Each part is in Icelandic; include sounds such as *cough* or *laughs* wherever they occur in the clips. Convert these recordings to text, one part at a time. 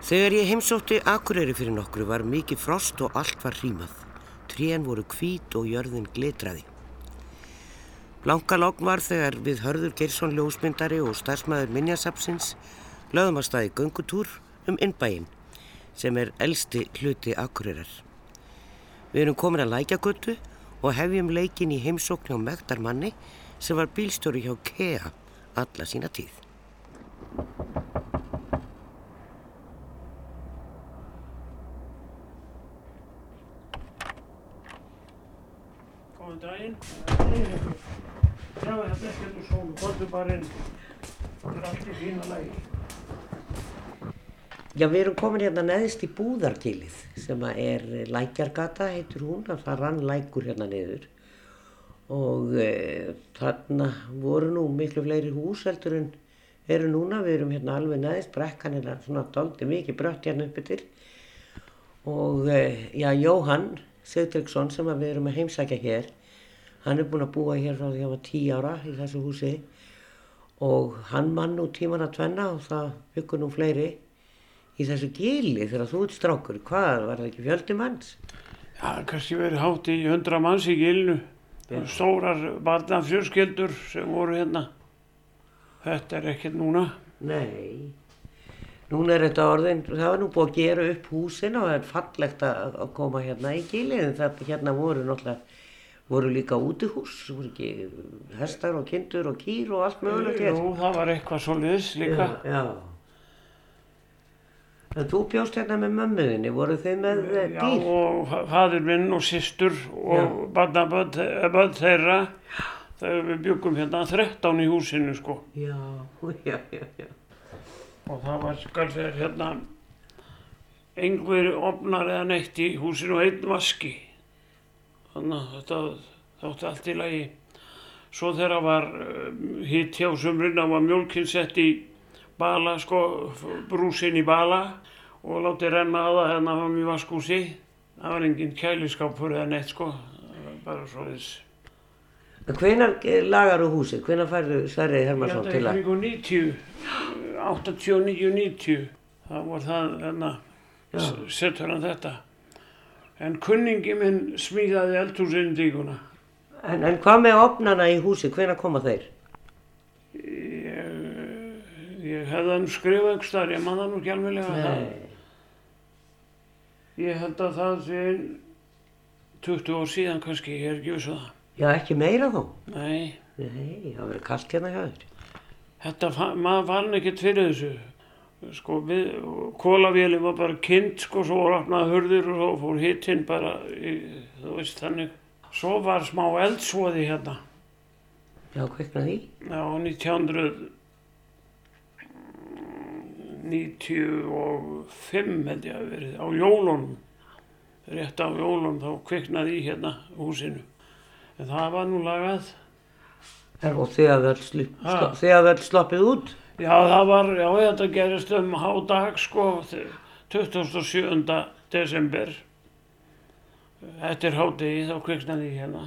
Þegar ég heimsótti Akureyri fyrir nokkru var mikið frost og allt var hrímað. Trén voru hvít og jörðin glitraði. Blankalogn var þegar við hörður Geirsson ljósmyndari og starfsmæður Minjasapsins lögum að staði göngutúr um innbæinn sem er elsti hluti Akureyrar. Við erum komin að lækjagötu og hefjum leikin í heimsókn hjá Megdarmanni sem var bílstjóri hjá KEA alla sína tíð. Góðan daginn. Já, þetta er ekkert úr sólu. Góðu bara inn. Það er allt í fína lagi. Já, við erum komin hérna neðist í Búðargilið sem er Lækjargata heitur hún, að það rann lækur hérna niður. Og e, þarna voru nú miklu fleiri hús heldur en eru núna, við erum hérna alveg neðist, brekkan er svona doldi mikið brött hérna uppi til. Og e, já, Jóhann Sigtryggsson sem við erum að heimsækja hér, hann er búinn að búa hér frá því að hann var tí ára í þessu húsi. Og hann mann nú tíman að tvenna og það byggur nú fleiri í þessu gili þegar þú ert strákur, hvað, var það ekki fjöldi manns? Já, kannski verið hátt í hundra manns í gilnu. Já. Stórar barnafjörskildur sem voru hérna. Þetta er ekkert núna. Nei, núna er þetta orðin, það var nú búið að gera upp húsin og það er fallegt að koma hérna í gilið en það hérna voru náttúrulega, voru líka útihús, voru ekki hestar og kindur og kýr og allt mögulegt. Jú, það var eitthvað svo liðs líka. Já, já. En þú bjóst hérna með mömmuðinni, voru þið með eh, Já, dýr? og fa- faðir minn og systur og barnaböð þeirra. Þegar við byggum hérna 13 í húsinu sko. Já, *laughs* já, já, já. Og það var skal þeir hérna einhverju opnar eða neitt í húsinu og einn vaski. Þannig að þetta þótti allt í lagi. Svo þegar var hitt hjá sumrin að var mjólkinn sett í bala, sko, brúsin í bala og látið renna að það hérna fram í vaskúsi. Það var engin kæliskapur eða neitt, sko. Það bara svo þess. Hvenar lagar þú húsið? Hvenar færðu Sverri Ég Hermansson held til að að? kringu 90, 89-90, það var það, hérna, setur hann þetta. En kunningi minn smíðaði eldhúsindíkuna. En, en hvað með opnana í húsi? Hvenar koma þeir? Ég, Ég hefði hann skrifað ykkur starf, ég man það nú ekki alveglega að það. Ég held að það fyrir 20 ár síðan kannski, ég er ekki viss að það. Já, ekki meira þó? Nei. Nei, það verið kallt hérna hjá þér. Þetta, maður fann ekkert fyrir þessu. Sko, við, kólavílið var bara kynnt, sko, svo rafnaði hörður og svo fór hittinn bara, í, þú veist, þannig. Svo var smá eldsvoði hérna. Já, hvernig? Já, 1900. 95 held ég að verið á jólunum. Rétt á jólunum þá kviknaði í hérna húsinu. En það var nú lagað. Og þegar það er slappið út? Já það var já þetta gerist um hádag sko 27. desember. Eftir hádegi þá kviknaði í hérna.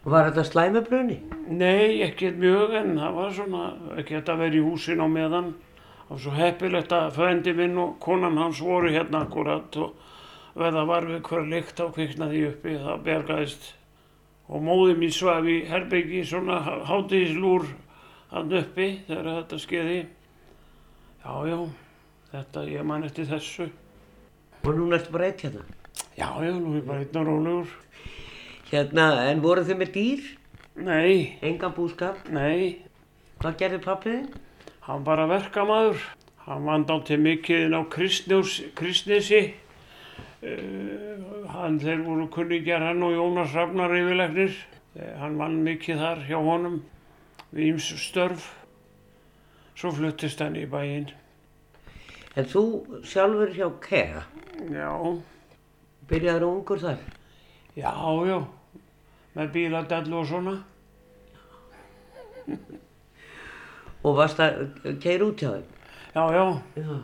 Var þetta slæmabröðni? Nei, ekki mjög en það var svona, ekki þetta að vera í húsin á meðan. Það var svo heppilegt að frendi minn og konan hans voru hérna akkurat og veða var við hver lykt á kviknaði uppi, það bergaðist. Og móði mín svaf í herbyggi svona hátíðislúr hann uppi þegar þetta skeiði. Já, já, þetta, ég man eftir þessu. Og núna ertu bara eitt hérna. Já, já, nú er bara einn og rólegur. Hérna, en voru þið með dýr? Nei, Engan búskap? nei, Hvað gerði pappiðin? Hann var að verka maður. Hann vann dátti mikið inn á Kristnesi. Uh, hann, þeir voru kunningjar hann og Jónas Ragnar yfirlegnir. Uh, hann vann mikið þar hjá honum við ímsu störf. Svo fluttist hann í bæinn. En þú sjálfur hjá KEA, Já, byrjaður ungur þar? já, já. Með bíladellu og svona. Og varst að keira út hjá þeim? Já, já. Já.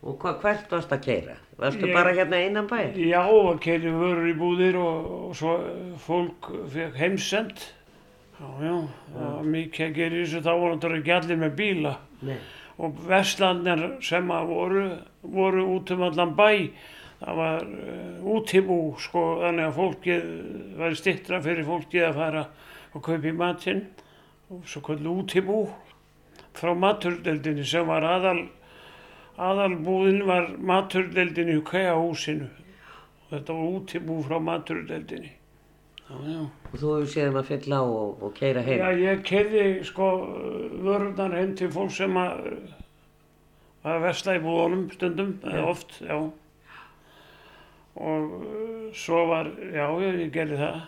Og hva, hvert varst að keira? Varstu Ég- bara hérna innan bæ? Já, og keiri vörur í búðir og, og svo eh, fólk fekk heimsend. Já, já, var mikið að gera í þessu, þá voru náttúrulega ekki allir með bíla. Nei. og vestlandar sem að voru, voru út um allan bæ. Það var uh, útibú sko þannig að fólkið var stittra fyrir fólkið að fara og kaupa í matinn og svo kvöldu útibú frá maturdeldinni sem var aðal, aðalbúðin var maturdeldinni í kæahúsinu og þetta var útibú frá maturdeldinni. Já, já. Og þú hefur séð að fylla á og, og keira heim. Já, ég kerði sko vörðnar heim til fólk sem að var að vesla í búðunum stundum, eða oft, já. Og uh, svo var, já, ég gerði það.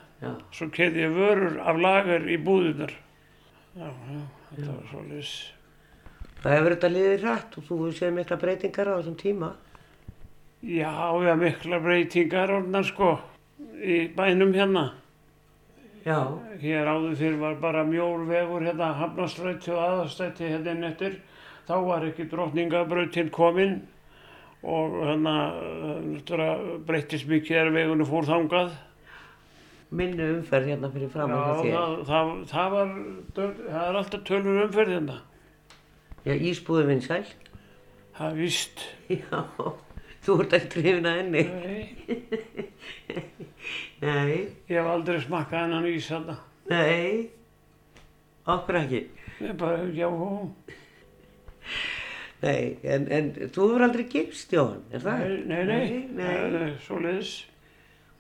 Svo kerði ég vörur af lager í búðunar. Já, já, þetta var svolítið. Það hefur þetta liðið rætt og þú hefur séð mikla breytingar á þessum tíma. Já, já, mikla breytingar orðnar sko í bænum hérna. Já. Hér áður fyrir var bara mjór vegur hérna Hafnastrætti og aðastrætti hérna inn eftir. Þá var ekki drottningabrautin kominn og hérna náttúrulega breyttist mikið þegar vegunni fór þangað. Minni umferð hérna fyrir fram Já, að þér. það, það, það var, það er alltaf tölur umferð hérna. Já, ísbúðu vinsæl. Það er víst. Já, þú ert ekki hrifin að henni. Nei, Nei, ég hef aldrei smakkað hennan ís hérna. nei, okkur ekki. Ég bara, já, ó. Nei, en, en þú hefur aldrei gifst, Jón, er það? Nei, nei, nei, Nei, Það er svoleiðis.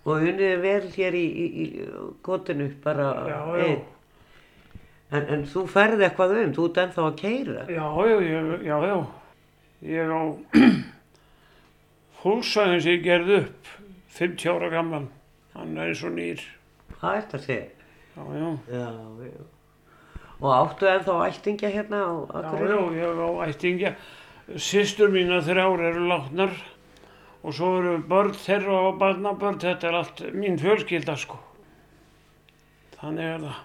Og unnið vel hér í, í, í kotinu bara Já, já. einn. En, en þú ferði eitthvað um, þú ert ennþá að keira. Já, já, já, já. Ég á *clears throat* húsæðin sem ég gerði upp, 50 ára gamlan. Hann er og nýr. Hvað er þetta að segja? Já, já. Já, já. Og áttu ennþá ættingja hérna á Já, Akureyri? já, ég á ættingja. Sistur mína þrjár eru látnar og svo eru börn þeirra og barnabörn. Þetta er allt mín fjölskylda, sko. Þannig er það.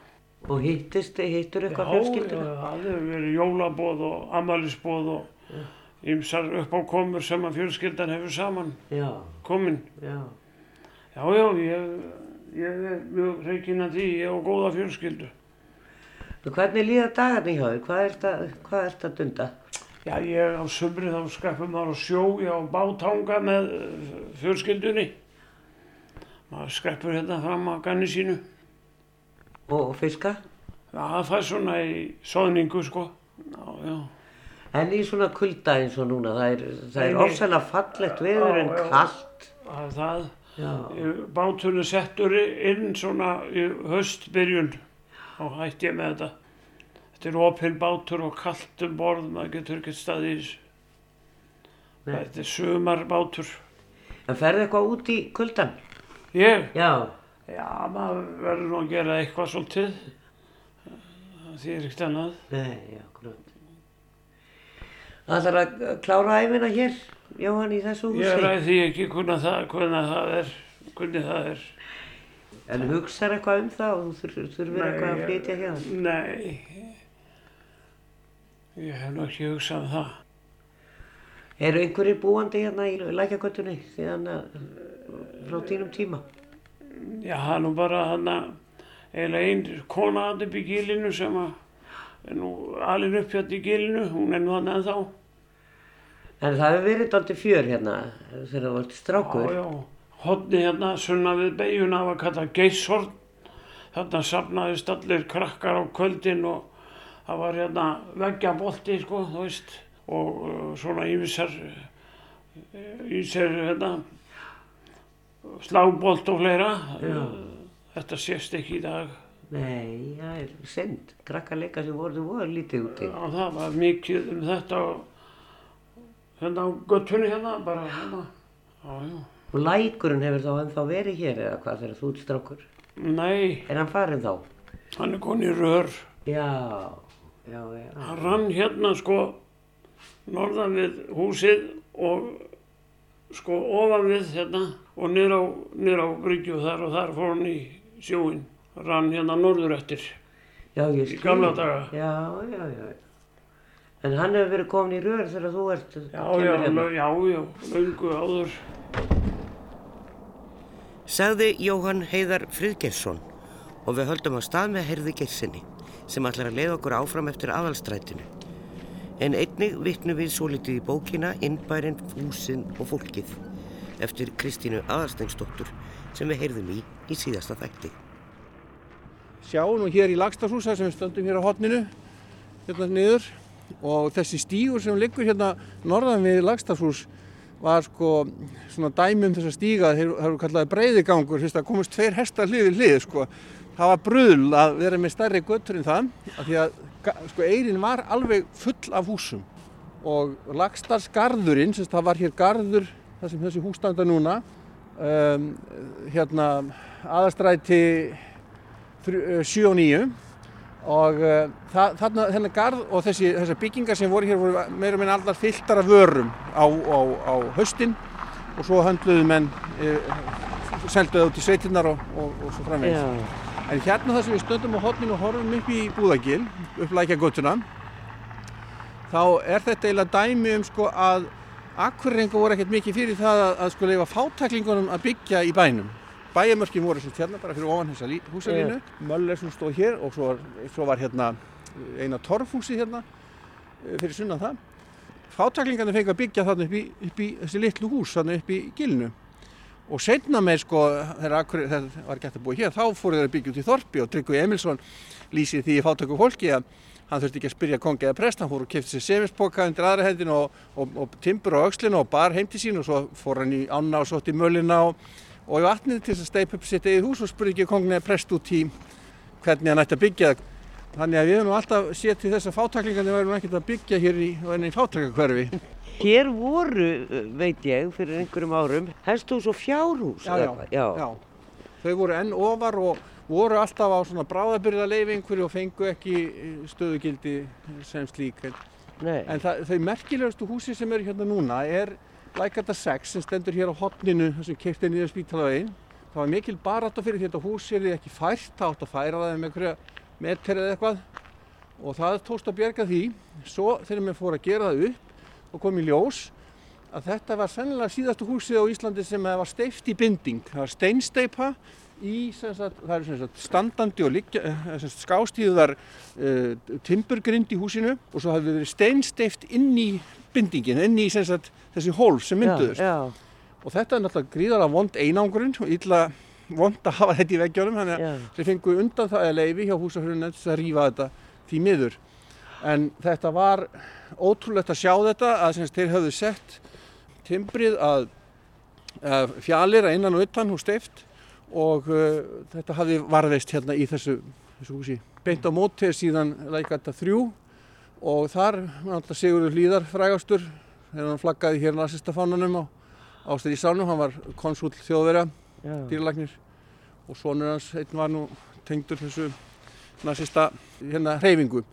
Og hittist, hittur Já, eitthvað já, fjölskylduna? það hefur verið jólabóð og amalisbóð og ymsar uppákomur sem að fjölskyldan hefur saman Já, komin. já. Já, já, ég, ég er mjög reykinn að því, ég á góða fjölskyldu. Og Hvernig líða dagarni hjá þér? Hvað ert að, hvað ert að dunda? Já, ég á sumri þá skreppum maður á sjó, ég á bátanga með fjölskyldunni. Maður skreppur hérna fram á ganni sínu. Og fiska? Já, það fær svona í soðningu, sko. Já, já. En í svona kulda eins og núna, það er, er ofsalega fallegt veður en kallt. Það er það. Er settur inn svona í höstbyrjun og hætti ég með þetta. Þetta er opinn bátur og kallt um borð, maður getur ekki staðið í þessu. Þetta er sumarbátur. en ferði eitthvað út í kuldan? Ég? Já, Já, maður verður nú að gera eitthvað svolítið. Það þýr ekkert annað. nei, akkurat. Það þarf að klára æfina hér, Jóhann, í þessu húsi. Ég ræði því ekki hvernig það, er, hvernig það er. En hugsar eitthvað um það og þú þur- þurfir Nei, eitthvað að flytja hér? Nei, ég hef nú ekki hugsað um það. Eru einhverjir búandi hérna í lækjagötunni síðan að, frá tínum tíma? Já, það er nú bara hann að eiginlega einn kona að upp í gílinu sem að er nú alin upp hérna í gílinu, hún er nú hann ennþá. En það hefur verið dálítið fjör hérna þegar það vart strákur. Já, já, hodni hérna sunna við beiguna var kallað geishorn. Þarna safnaðist allir krakkar á kvöldin og það var hérna veggjabolti, sko, þú veist, og uh, svona ímissar, ímissar, hérna, slagbolt og fleira. Já. Þetta sést ekki í dag. Nei, það er synd. Krakkar leika sem voru, voru lítið úti. Já, það var mikið um þetta hérna á göttunni hérna, bara hérna. Já, já. Og lækurinn hefur þá ennþá verið hér eða hvað þegar þú ert strákur? Nei, Er hann farin þá? hann er konið rör. Já, já, já. Hann rann hérna sko norðan við húsið og sko ofan við hérna og niður á, niður á bryggju þar og þar fór hann í sjóin. Rann hérna norður eftir. Já, Í gamla daga. Já, já, já. En hann hefur verið komin í rör þegar þú ert Já, kemur já, hérna. já, já, löngu áður. Sagði Jóhann Heiðar Friðgeirsson og við höldum á stað með Heyrði Geirsinni sem ætlar að leiða okkur áfram eftir aðalstrætinu. En einnig vittnum við svo litið í bókina Innbærin, húsin og fólkið eftir Kristínu Aðarsteinsdóttur sem við heyrðum í í síðasta þætti. Sjáum nú hér í Lagstafshúsa sem við stöndum hér á hotninu, hérna niður og þessi stígur sem liggur hérna norðan við Lagstafshús var sko svona dæmi um þessa stíga, þeir eru kallaði breyðigangur, fyrst að komast tveir hestar hlið við hlið sko. Það var bröðl að vera með stærri göttur en það, af því að sko eirin var alveg full af húsum. Og Lagstarsgarðurinn, það var hér garður, það sem þessi hús standa núna, um, hérna aðastræti 7 og 9 og uh, þarna þennan garð og þessi, þessar byggingar sem voru hér voru meira meina allar fylltar af vörum á, á, á höstin og svo höndluðu menn uh, selduðu út í sveitinnar og, og, og svo framvegis. En hérna það sem við stöndum á hodninu og horfum upp í Búðagil, upp lækjagötuna, þá er þetta eiginlega dæmi um sko að akkurrengu voru ekkert mikið fyrir það að, að sko leifa fátaklingunum að byggja í bænum. Bæjarmörkin voru sem hérna bara fyrir ofan húsalínu. Möller sem stóð hér og svo svo var hérna eh, eina torfhúsi hérna eh, fyrir sunnan það. Fátaklingarnir fengið að byggja þarna upp í, upp í þessi litlu hús þarna upp í gilnu og setna með sko þegar það var gætt að búa hér þá fóru þeir að byggja út í Þorpi og Tryggvi Emilsson lýsið því í fátöku fólki að hann þurfti ekki að spyrja kongi eða prest, hann fór og kefti sér semispoka undir aðra hendin og, og, og timbur á aukslinu og bar heim til sín og svo fór hann í ána og sótt í mölina og og í vatnið til að steipa upp sitt eigið hús og spurði ekki kongin eða prest út í hvernig hann ætti að byggja. Þannig að við hefum alltaf séð til þess að fátaklingarnir væri ekkert að byggja hér í, í fátakakverfi. Hér voru, veit ég, fyrir einhverjum árum, hesthús og fjárhús. Já, já, já. Þau voru enn ofar og voru alltaf á svona bráðabyrðarleif einhverju og fengu ekki stöðugildi sem slík. Nei. En það, þau merkilegustu húsi sem eru hérna núna er Lækata 6 sem stendur hér á hotninu þessum keiptið niður spítalavegin. Það var mikil barátt fyrir þetta hús er þið ekki fært, það átt að færa það með einhverja meter eða eitthvað og það tókst að bjerga því. Svo þegar maður fór að gera það upp og kom í ljós að þetta var sennilega síðastu húsið á Íslandi sem var steift í binding. Það var steinsteipa í sagt, sagt, standandi og liggja, eh, skástíðar uh, timburgrind í húsinu og svo hafði verið steinsteift inn í bindingin, inn í sagt, þessi hólf sem mynduðust. og þetta er náttúrulega gríðarlega vond einangurinn og illa vond að hafa þetta í veggjónum þannig að þeir fengu undan það að leifi hjá húsafjörðunum að rýfa þetta því miður. En þetta var ótrúlegt að sjá þetta að semst, þeir hafðu sett timbrið að, að fjalir að innan og utan hús steift og uh, þetta hafði varðveist hérna í þessu, þessu húsi. Beint á mótið síðan lækata þrjú og þar Sigurður Hlýðar frægastur þegar hann flaggaði hér nazistafánanum á Ástæði Sánum, hann var konsúl þjóðverja, dýralagnir og svonur hans einn var nú tengdur þessu nazista hérna hreyfingu.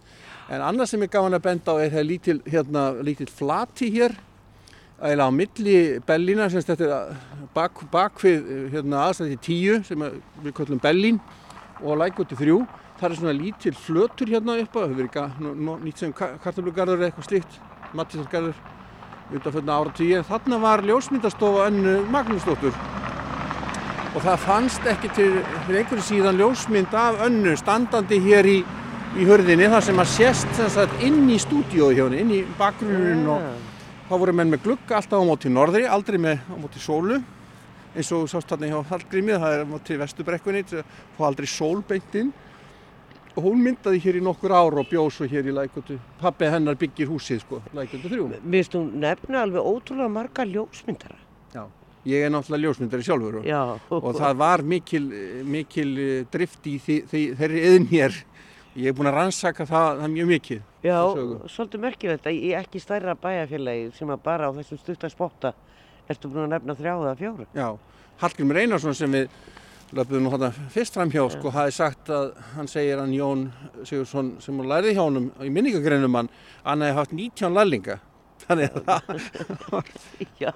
En annað sem ég gaf hann að benda á er það lítil, hérna, lítil flati hér eiginlega á milli Bellina, semst þetta er bak, bakvið hérna, aðstæði tíu sem við kallum Bellin og lækoti þrjú. Það er svona lítil flötur hérna upp á, það hefur verið nýtt sem kartablugarður eða eitthvað slíkt, mattisargarður undanfjörna ára tíu en þarna var ljósmyndastofa önnu Magnúsdóttur og það fannst ekki til einhverju síðan ljósmynd af önnu standandi hér í, í hörðinni þar sem að sést sagt, inn í stúdíói hjá henni, inn í bakgrunin og þá voru menn með glugga alltaf á móti norðri, aldrei með á móti sólu. Eins og sást þarna hjá Hallgrímið, það er á móti vestubrekkunni, þá aldrei sólbeint inn. Og hún myndaði hér í nokkur ár og bjóð svo hér í Lækvöldu pappi hennar byggir húsið sko, Lækvöldu 3 Mér finnst hún nefna alveg ótrúlega marga ljósmyndara ég er náttúrulega ljósmyndari sjálfur og, og það var mikil, mikil eh, drift í því, því, þeirri yðin hér. Ég hef búin að rannsaka það, það mjög mikið Já, svolítið merkilegt að ég ekki stærra bæjarfélagi sem að bara á þessum stuttaspotta ertu búin að nefna þrjáða fjóru Já, Hallgrimur Einarsson sem við löpuðum nú hérna fyrst fram hjá sko, hafi sagt að hann segir hann Jón Sigursson sem hún læriði hjá hann í minningagreinum hann, hann hefði haft 19 lærlinga. Þannig að það *laughs* Já,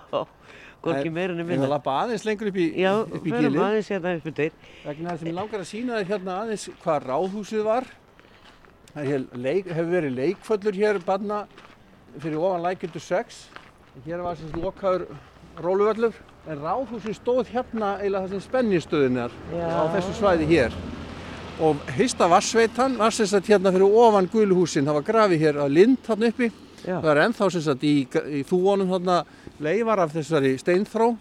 hvorki meirinni minna Ég var lappa aðeins lengur upp í, Já, upp í fyrir aðeins hérna upp í deitt vegna þess að ég langar að sína þér hérna aðeins hvað ráðhúsið var. Það hefur verið leikföllur hér banna fyrir ofan lækjöldu 6 hér var þess að lokaður róluvöllur. En ráðhúsin stóð hérna sem spennistöðin er á þessu svæði hér. Og Hista Vassveitan var sem sagt hérna fyrir ofan guluhúsin, það var grafið hér að lind þarna uppi. Já. Það er ennþá sagt í, í þúanum þarna leifar af þessari steinþró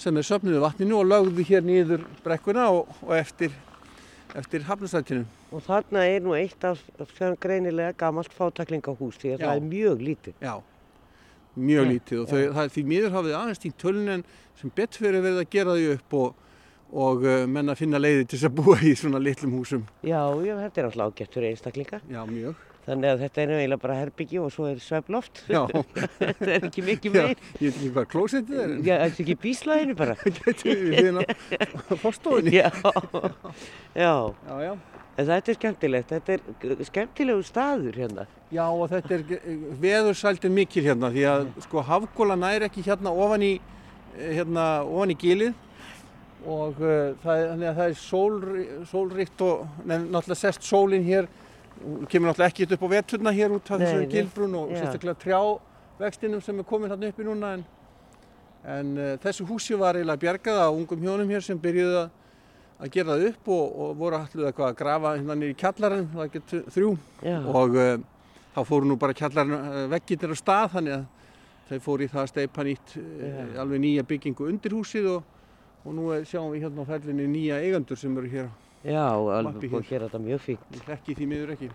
sem er söfnuð við vatninu og lögðu hér niður brekkuna og, og eftir, eftir hafnastættinu. Og þarna er nú eitt af sem greinilega gamalt fátaklingahús því að Já. það er mjög lítið. Já, mjög Já, lítið og þau, það er því miður hafið aðeins í tölun en sem betur fyrir verið að gera því upp og, og uh, menn að finna leiði til þess að búa í svona litlum húsum. Já, já, þetta er alltaf ágætt fyrir einstaklinga. Já, mjög. Þannig að þetta er eiginlega bara herbyggi og svo er svefloft. Já, *laughs* þetta er ekki mikið já, meir. ég veit ekki hvað klósettið er Já, þetta er ekki bíslaðinu bara. *laughs* þetta er við hérna fórstofunni. já, já. Já, já. En þetta er skemmtilegt. Þetta er skemmtilegu staður hérna. Já og þetta er veðursæltin mikil hérna því að sko hafgóla næri ekki hérna ofan í, eh, hérna, ofan í gilið og uh, það, er, það er sól, sólríkt og nefn, náttúrulega sest sólinn hér og kemur náttúrulega ekki upp á veturna hér út af þessari gilbrún og sérstaklega trjávextinum sem er komin hérna uppi núna en, en uh, þessu húsi var eiginlega bjargað á ungum hjónum hér sem byrjuðu að að gera það upp og, og voru allir eitthvað að grafa hérna í kjallarinn, það getur þrjú. Já. og uh, þá fóru nú bara kjallarinn uh, veggirnir á stað þannig að þau fóru í það að steipa nýtt alveg nýja byggingu undir húsið og, og nú er, sjáum við hérna á ferlinni nýja eigendur sem eru hér Já, alveg búið að gera þetta mjög fínt. í hrekki því miður ekki.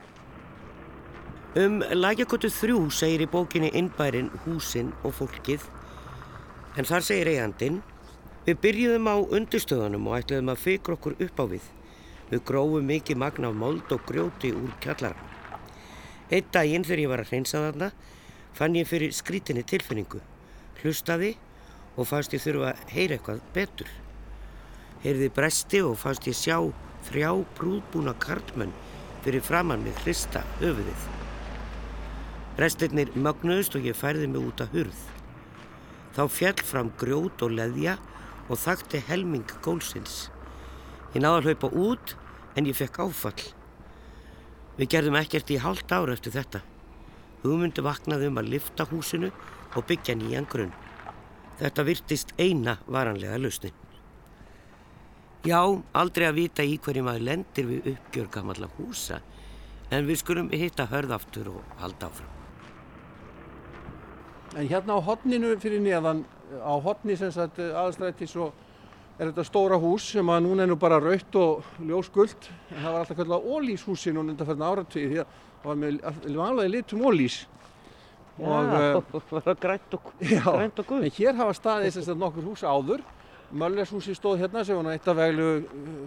Um Lækjakotu 3 segir í bókinni innbærin, húsin og fólkið. En þar segir eigandinn, við byrjuðum á undirstöðunum og ætluðum að fikra okkur upp á við. Við grófum mikið magna af mold og grjóti úr kjallara. Einn daginn þegar ég var að hreinsa þarna fann ég fyrir skrítinni tilfinningu. Hlustaði og fannst ég þurfa að heyra eitthvað betur. Heyrði bresti og fannst ég sjá þrjá brúðbúna karlmenn fyrir framann með hrista höfuðið. Brestirnir mögnuðust og ég færði mig út að hurð. Þá fjall fram grjót og leðja og þakti helming gólsins. Ég náði að hlaupa út en ég fekk áfall. Við gerðum ekkert í hálft ára eftir þetta. Hugmyndu vaknaði um að lifta húsinu og byggja nýjan grunn. Þetta virtist eina varanlega lausnin. Já, aldrei að vita í hverju maður lendir við uppgjör gamalla húsa, en við skulum hitta hörð aftur og halda áfram. En hérna á hotninu fyrir neðan, á hotni sem sagt aðstrættis og er þetta stóra hús sem að núna er nú bara raut og ljósguld. En það var alltaf kallað ólíshúsi núna undan fyrir áratvíði því að það var með vanlega litum ólís. Og, eh, *laughs* það var grænt og, Já, og guð. en hér hafa staðið sem sagt nokkur hús áður. Möllershúsi stóð hérna sem var eitt af veglu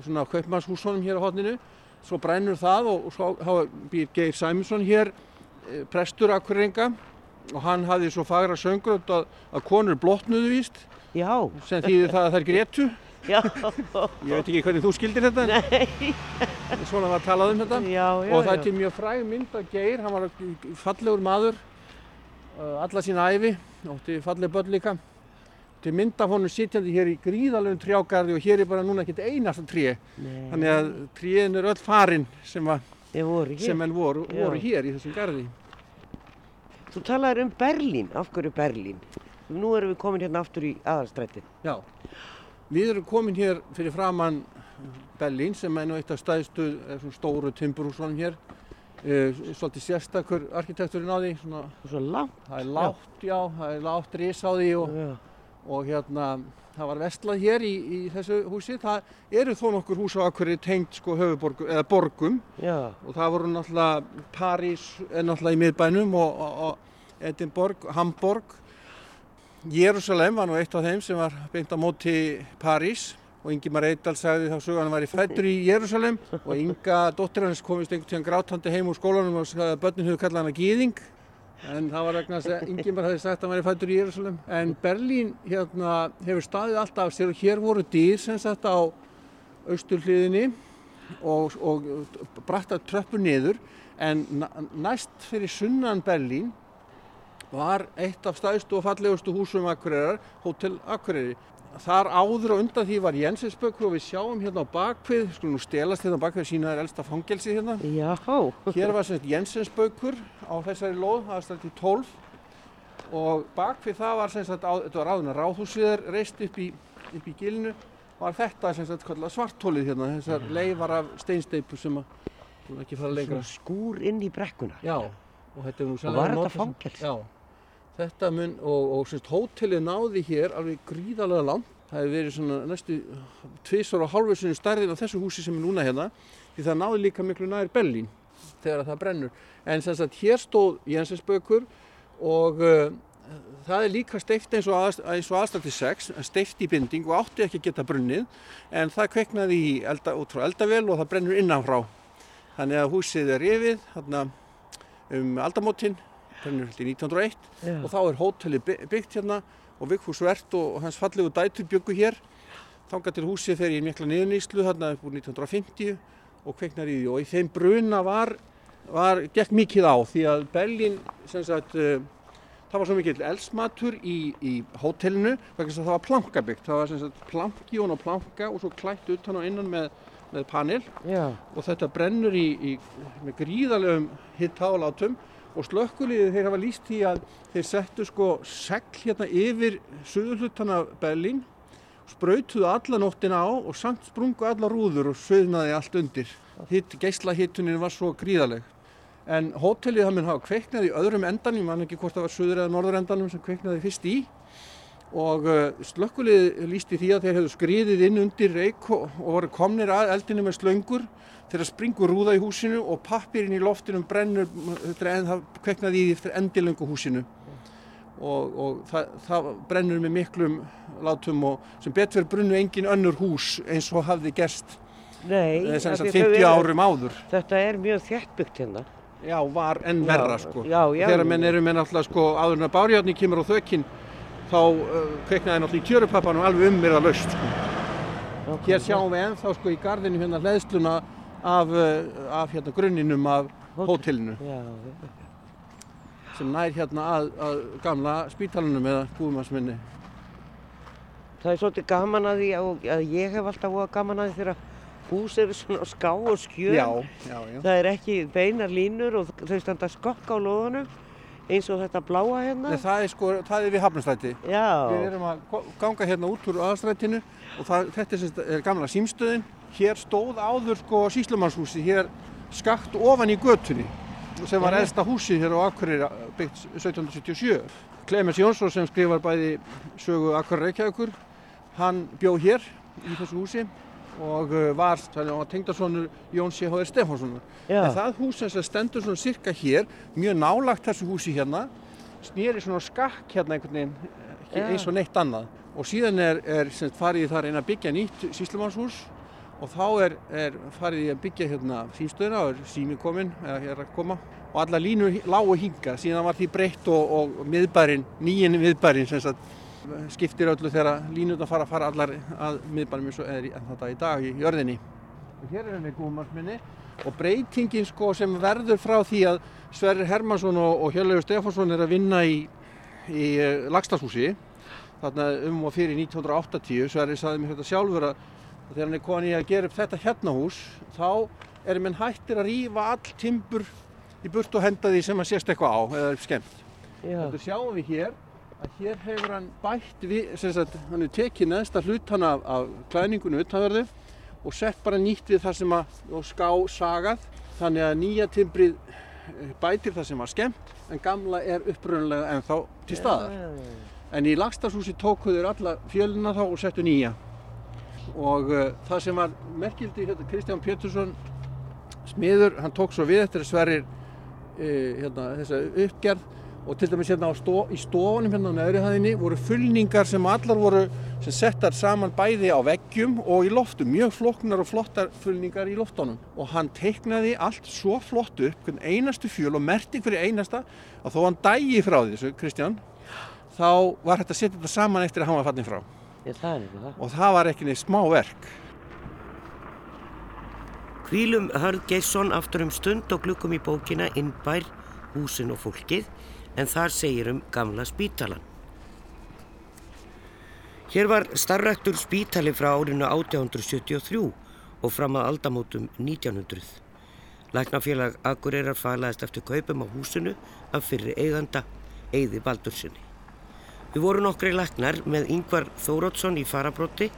svona kaupmannshúsunum hér á hotninu. Svo brennur það og, og svo býr Geir Sæmundsson hér, eh, prestur akkurrenga og hann hafði svo fagra söngur að, að konur blotnuðu víst Já, sem þýðir það að þær grétu. já, Ég veit ekki hvernig þú skildir þetta, nei, svona var talað um þetta. já, já. og það er til mjög fræg mynd af Geir, hann var fallegur maður uh, alla sína æfi, ótti falleg börn líka. Til mynd af honum sitjandi hér í gríðalöfum trjágarði og hér er bara núna ekkert einasta tré. Nei, Þannig að tréin er öll farin sem, sem enn voru, Já. voru hér í þessum garði. Þú talaður um Berlín, af hverju Berlín? Nú erum við komin hérna aftur í aðalstrætið. Já, við erum komin hér fyrir framann Berlín sem er nú eitt af stæðstu, svona stóru timburhúsunum hér. Uh, svolítið sérstakur arkitekturinn á því, svona, Og svo langt. það er lágt, já, það er lágt ris á því og, Já, og hérna það var vestlað hér í, í þessu húsi. Það eru þó nokkur hús á akkurir tengt sko höfuborgum eða borgum. Já, og það voru náttúrulega París er náttúrulega í miðbænum og, og, og Edinborg, Hamburg Jérúsalem var nú eitt af þeim sem var beint á móti París. Og Ingimar Eidal sagði þá sögur hann væri fættur í Jérúsalem og Inga dóttir hans komist einhvern tíðan grátandi heim úr skólanum og sagði að börnin höfðu kallað hana Gýðing en það var vegna að Ingimar hefði sagt að hann væri fættur í Jérúsalem en Berlín hérna hefur staðið alltaf af sér og hér voru dýr sem sagt á austurhliðinni og, og bratta tröppur niður en næst fyrir sunnan Berlín var eitt af stæðstu og fallegustu húsum Akureyrar, Hótel Akureyri. Þar áður og undan því var Jensensbökkur og við sjáum hérna á bakvið, skulum nú stelast hérna á bakvið sína er elsta fangelsi hérna. já, Hér var semst Jensensbökkur á þessari lóð, það var stætt í 12 og bakvið það var semst að, þetta var áðurna ráðhúsið er reist upp í, upp í gilinu, var þetta semst að svartólið hérna, þessar leifar af steinsteipu sem að, þú ekki fara lengra. svona skúr inn í brekkuna. Já, og Og var þetta fangelsi? Já, þetta mun og, og semst hótelið náði hér alveg gríðarlega langt. Það hefur verið svona næstu tvisvar og hálfur sinni stærðin á þessu húsi sem er núna hérna því það náði líka miklu nær Berlín þegar það brennur. En sem sagt hér stóð Jensensbökur og uh, það er líka steift eins og, að, eins og aðstætti 6, steift í binding og átti ekki að geta brunnið en það kveiknaði í elda, út frá eldavél og það brennur innanfrá. Þannig að húsið er hérna, um aldamótin, brennur held í 1901 Já. og þá er hótelið by- byggt hérna og Vigfús Vert og og hans fallegu dætur byggu hér. Þangað til húsið fer í mikla niðurnýslu þarna upp úr 1950 og kveiknar í því. Og í þeim bruna var, var gekk mikið á því að Berlín sem sagt uh, það var svo mikill elsmatur í, í hótelinu vegna það var plankabyggt. Það var sem sagt planki og planka og svo klætt utan og innan með, með panel. Já, og þetta brennur í, í með gríðalegum hitt álátum og slökkuliðið þeir hafa líst því að þeir settu sko segl hérna yfir suðurhlutana Berlín sprautuðu alla nóttina á og samt sprungu alla rúður og söðnaði allt undir. Hitt, geislahittunin var svo gríðaleg. En hótelið það mun hafa kveiknað í öðrum endanum, ég man ekki hvort það var söður eða norður endanum sem kveiknaði fyrst í og uh, slökkulið lísti því að þeir hefðu skriðið inn undir reik og, og voru komnir að eldinu með slöngur þegar springur rúða í húsinu og pappirinn í loftinum brennur, þetta er en það kveiknaði í því eftir endilöngu húsinu og, og það, það brennur með miklum látum og sem betur brunnu engin önnur hús eins og hafði gerst nei, eh, því þau 50 eru- árum áður. Þetta er mjög þéttbyggt hérna. Já, var enn Já, verra sko. já, já. Þegar menn eru með náttúrulega sko áður en að bárjárni kemur á þökinn þá uh, kveiknaði náttúrulega í kjörupappanum alveg ummyrða laust sko. Hér sjáum við ennþá sko í gardinu hérna hleðsluna af, uh, af hérna grunninum af Hótel. hótelinu sem nær hérna að, að gamla spítalunum eða búðumarsminni. það er svolítið gaman að því að, að ég hef alltaf voða gaman að því þegar hús eru svona ská og skjör. Já, já, já. Það er ekki beinar línur og þau standa skokka á lóðunum eins og þetta bláa hérna. Nei, það er sko, það er við Hafnarstræti. Við Já, erum að ganga hérna út úr aðastrætinu og það, þetta er, er gamla símstöðin. Hér stóð áður sko síslumannshúsi, hér skakt ofan í götunni sem var Já. elsta húsið hér á Akureyri byggt 1777. Clemens Jónsson sem skrifar bæði sögu Akureyri Reykjavíkur, hann bjó hér í þessu húsi og uh, var, tengdarsonur Jón C.H.R. Stefánssonar. já, En það hús sem stendur svona cirka hér, mjög nálagt þessu húsi hérna, snýri svona skakk hérna einhvern veginn, Já. eins og neitt annað. Og síðan er, er farið reyna að byggja nýtt síslumannshús og þá er, er farið í að byggja hérna símstöðina og er sími kominn, eða hér að koma. Og alla línur lágu hinga, síðan var því breytt og, og miðbærin, nýjinn miðbærin sem sagt, skiptir öllu þegar línurna fara að fara allar að miðbærum eins og er í- þetta í dag í jörðinni. Og hér erum við Gúmarsminni og breytingin sko sem verður frá því að Sverrir Hermansson og, og Hjörleifur Stefánsson er að vinna í, í uh, Lagstashúsi þarna um og fyrir 1980 Sverrir saði mér þetta sjálfur að að þegar hann er komin í að gera upp þetta hérna hús þá erum menn hættir að rífa all timbur í burt og henda því sem að sést eitthvað á eða er skemmt. Þetta sjáum við hér að hér hefur hann bætt við, sem sagt, hann er tekið neðsta hlutan af, af klæningunum utanverðu og sett bara nýtt við það sem að, og ská sagað, þannig að nýja timbrið eh, bætir það sem var skemmt en gamla er upprunnulega ennþá til staðar. En í Lagstafshúsi tókuður alla fjöluna þá og settu nýja. Og uh, það sem var merkildi hérna Kristján Pétursson smiður, hann tók svo við eftir að sverir uh, hérna, þessa uppgerð og til dæmis hérna stó, í stofunum hérna á neðri hæðinni voru fullningar sem allar voru sem settar saman bæði á veggjum og í loftum, mjög flóknar og flottar fullningar í loftunum. Og hann teiknaði allt svo flott upp einastu fjöl og merti hverju einasta að þó hann dægi frá þessu, Kristján þá var hægt að setja þetta saman eftir að hann var fallin frá já, það er eitthvað. og það var ekki neitt smá verk Hvílum Hörð Geirsson aftur um stund og glukkum í bókina Innbær, húsin og fólkið en þar segir um gamla spítalan. Hér var starrættur spítali frá árinu 1873 og fram að aldamótum 1900. Læknafélag Akureyrar falaðist eftir kaupum á húsinu af fyrri eiganda Eyði Baldursinni. Við vorum nokkri læknar með Yngvar Þórótsson í farabróti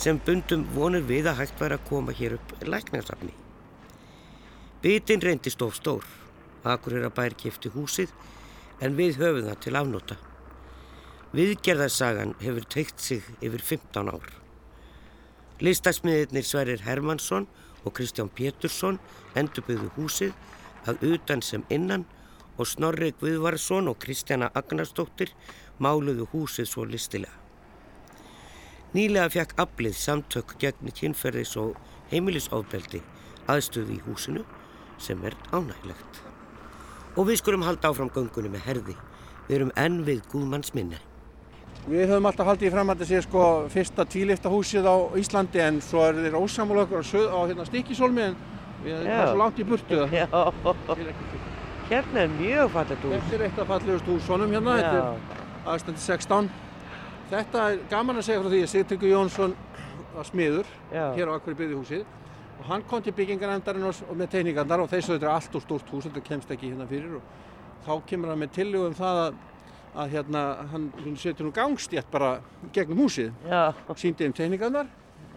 sem bundum vonur við að hægt væri að koma hér upp læknarsafni. Bitin reyndist of stór. Akureyrabær kifti húsið en við höfum það til afnóta. Viðgerðarsagan hefur teikt sig yfir 15 ár. Listasmiðirnir Sverrir Hermansson og Kristján Pétursson endurbyggðu húsið að utan sem innan og Snorri Guðvarsson og Kristjana Agnarsdóttir máluðu húsið svo listilega. Nýlega fekk aflið samtök gegn kynferðis og heimilisofbeldi aðstöðu í húsinu sem er ánægilegt. Og við skulum halda áfram göngunum með herði. Við erum enn við Guðmanns minni. Við höfum alltaf haldið í fram að þetta sé sko fyrsta tvílifta húsið á Íslandi en svo er þeir ósamúlega okkur á, söð- á hérna, stikisólmi en við erum bara svo langt í burtu að *laughs* Já, það er hérna er mjög fattat hús. Þetta er eitt af fallegust húsunum hérna, er aðstandi 16. Þetta er gaman að segja frá því að Sigtryggur Jónsson var smiður já, hér á Akkur byggðihúsið og hann kom til byggingarnefndarinn og, með teikningarnar og þessu þetta er allt og stórt hús, þetta kemst ekki hérna fyrir. Og þá kemur hann með tillögum það að, að hérna hann, setur nú gangstétt bara gegnum húsið. Já, síndi þeim teikningarnar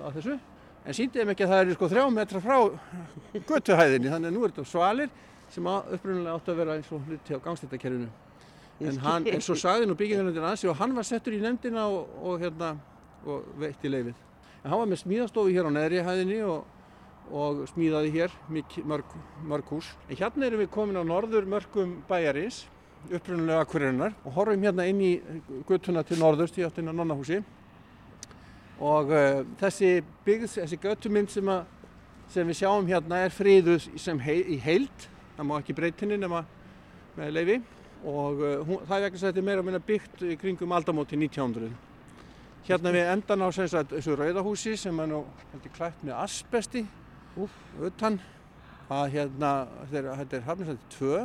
á þessu en síndi þeim ekki að það er sko þrjá metra frá götuhæðinni. Þannig að nú er þetta svalir sem upprunalega átti að vera eins og hluti á gangstéttakerfinu en, hann, en svo sagði nú byggingarnefndin að sig og hann var settur í nefndina og, og, hérna, og veitti leifið. En hann var með smíðastofu hér á neðri hæðinni og, og smíðaði hér mörg, mörg hús. En hérna erum við komin á norður mörgum bæjarins, upprunalega akkurinnar og horfum hérna inn í göttuna til norðurst í áttina nonnahúsi og uh, þessi byggð, þessi göttumynd sem, sem við sjáum hérna er friðuð sem hei, í heild, það má ekki breytinni nema með leifi og uh, hún, það er vegna þess að þetta er meira og minna byggt í kringum aldamóti 1900. Hérna við endan á sem sagt, þessu rauðahúsi sem er nú heldur klætt með asbesti utan að hérna, þetta er, þetta hafnisætti 2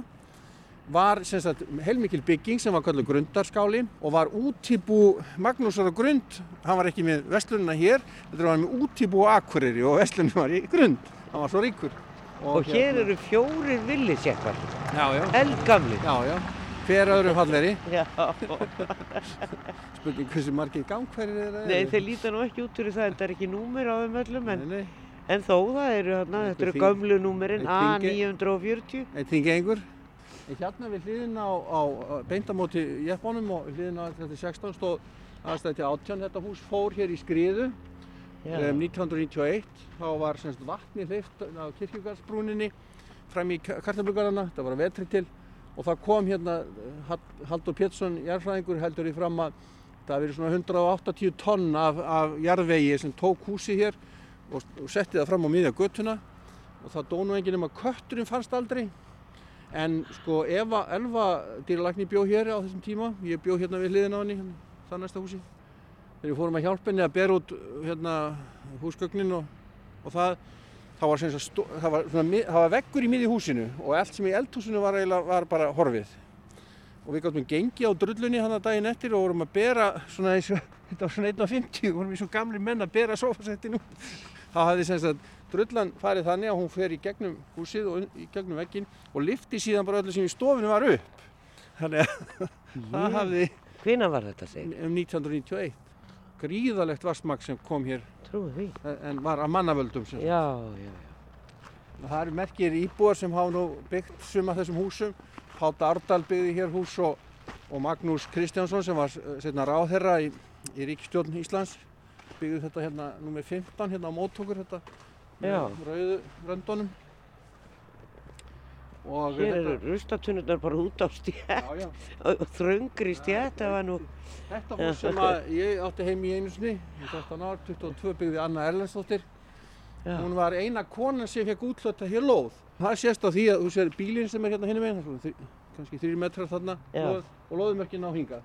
var sem sagt heilmikil bygging sem var kallið grundarskáli og var útibú Magnúsar á grund, hann var ekki með vestlunina hér, þetta var með útibú á Akureyri og vestlunin var í grund, hann var svo ríkur. og hér eru fjórir já, eldgamli. Hver öðrum falleri. Já, Spurning hversu margir gangferðir er það? nei þeir líta nú ekki út fyrir það, þetta er ekki númer á þeim öllum, en, Nei, nei, en þó það eru hérna, þetta eru Einhver gömlu númerin Einhver þingi- A940. eitt þingengur. Hérna við hliðin á, á beintamóti jeppunum og við hliðin á þetta 16 stóð aðstæði til 18. Þetta hús fór hér í skriðu um, 1991. Þá var semst vatni hleyft á kirkjugarðsbrúninni fram í kartablugarana, þetta var að vetri til og það kom hérna Halldór Pétursson, jarðfræðingur, heldur í fram að það hafi verið svona 180 tonn af, af jarðvegi sem tók húsi hér og, og setti það fram á miðja göttuna og það dó nú enginn um að kötturinn fannst aldrei. En sko Eva Elva dýralækni bjó hér á þessum tíma. Ég bjó hérna við hliðina á henni hérna, það næsta húsi. Þegar við fórum að hjálpa henni að bera út hérna húsgögnin og, og það það var, stó- það, var svona, það var veggur í miði húsinu og allt sem í eldhúsinu var, var bara horfið. Og við gáttum gengi á drullunni hann að daginn eftir og vorum að bera svona eins og *laughs* þetta var svona 1.50 vorum við svo gamli menn að bera sofasettin út. *laughs* Þá hafði sem sagt drullan farið þannig að hún fer í gegnum húsið og í gegnum veggin og lifti síðan bara öllu sem í stofinu var upp. Þannig að *laughs* það hafði hvena var þetta segið? um 1991 gríðalegt vassmagn sem kom hér því. en var að mannavöldum. Já, já, já. Það eru merkir íbúar sem hafa nú byggt suma þessum húsum. Pátt Ardal byggði hér hús og, og Magnús Kristjánsson sem var eh, seinna ráðherra í, í ríkistjórn Íslands byggði þetta hérna nummer 15 hérna á móttökur þetta með rauðu röndunum. Og Hér eru rustatunurnar bara út á stjætt, já, já. *laughs* þröngri stjætt, það var nú, Þetta hús sem að ég átti heim í einu sinni, í 13 ár, 22 byggði Anna Erlendsdóttir. já, Hún var eina konan sem fekk útlöta hér lóð. Það sést á því að þú sér bílinn sem er hérna hinum einn, þrý, kannski þrjir metrar þarna lóð, og lóðumörkin á hinga.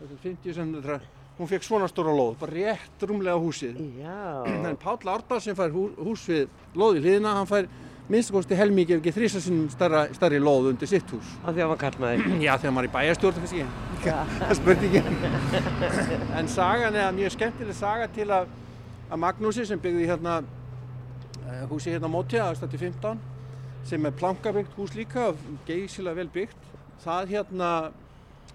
Þetta er 50 cm. Hún fekk svona stóra lóð, bara rétt rúmlega á húsið. já, En Páll Árdal sem fær hú, hús við lóð í hliðina, hann fær minnst kosti helmingi ef ekki þrísa sinnum starra, starri lóð undir sitt hús. af því að hann var kallmaður. *clears throat* Já, þegar maður er í bæjarstjórn, kannski. *laughs* Það er spurningin. en sagan er mjög skemmtileg saga til að, að Magnúsi sem byggði hérna eh, húsi hérna á móti að stætti 15 sem er plankabyggt hús líka, geysilega vel byggt. Það hérna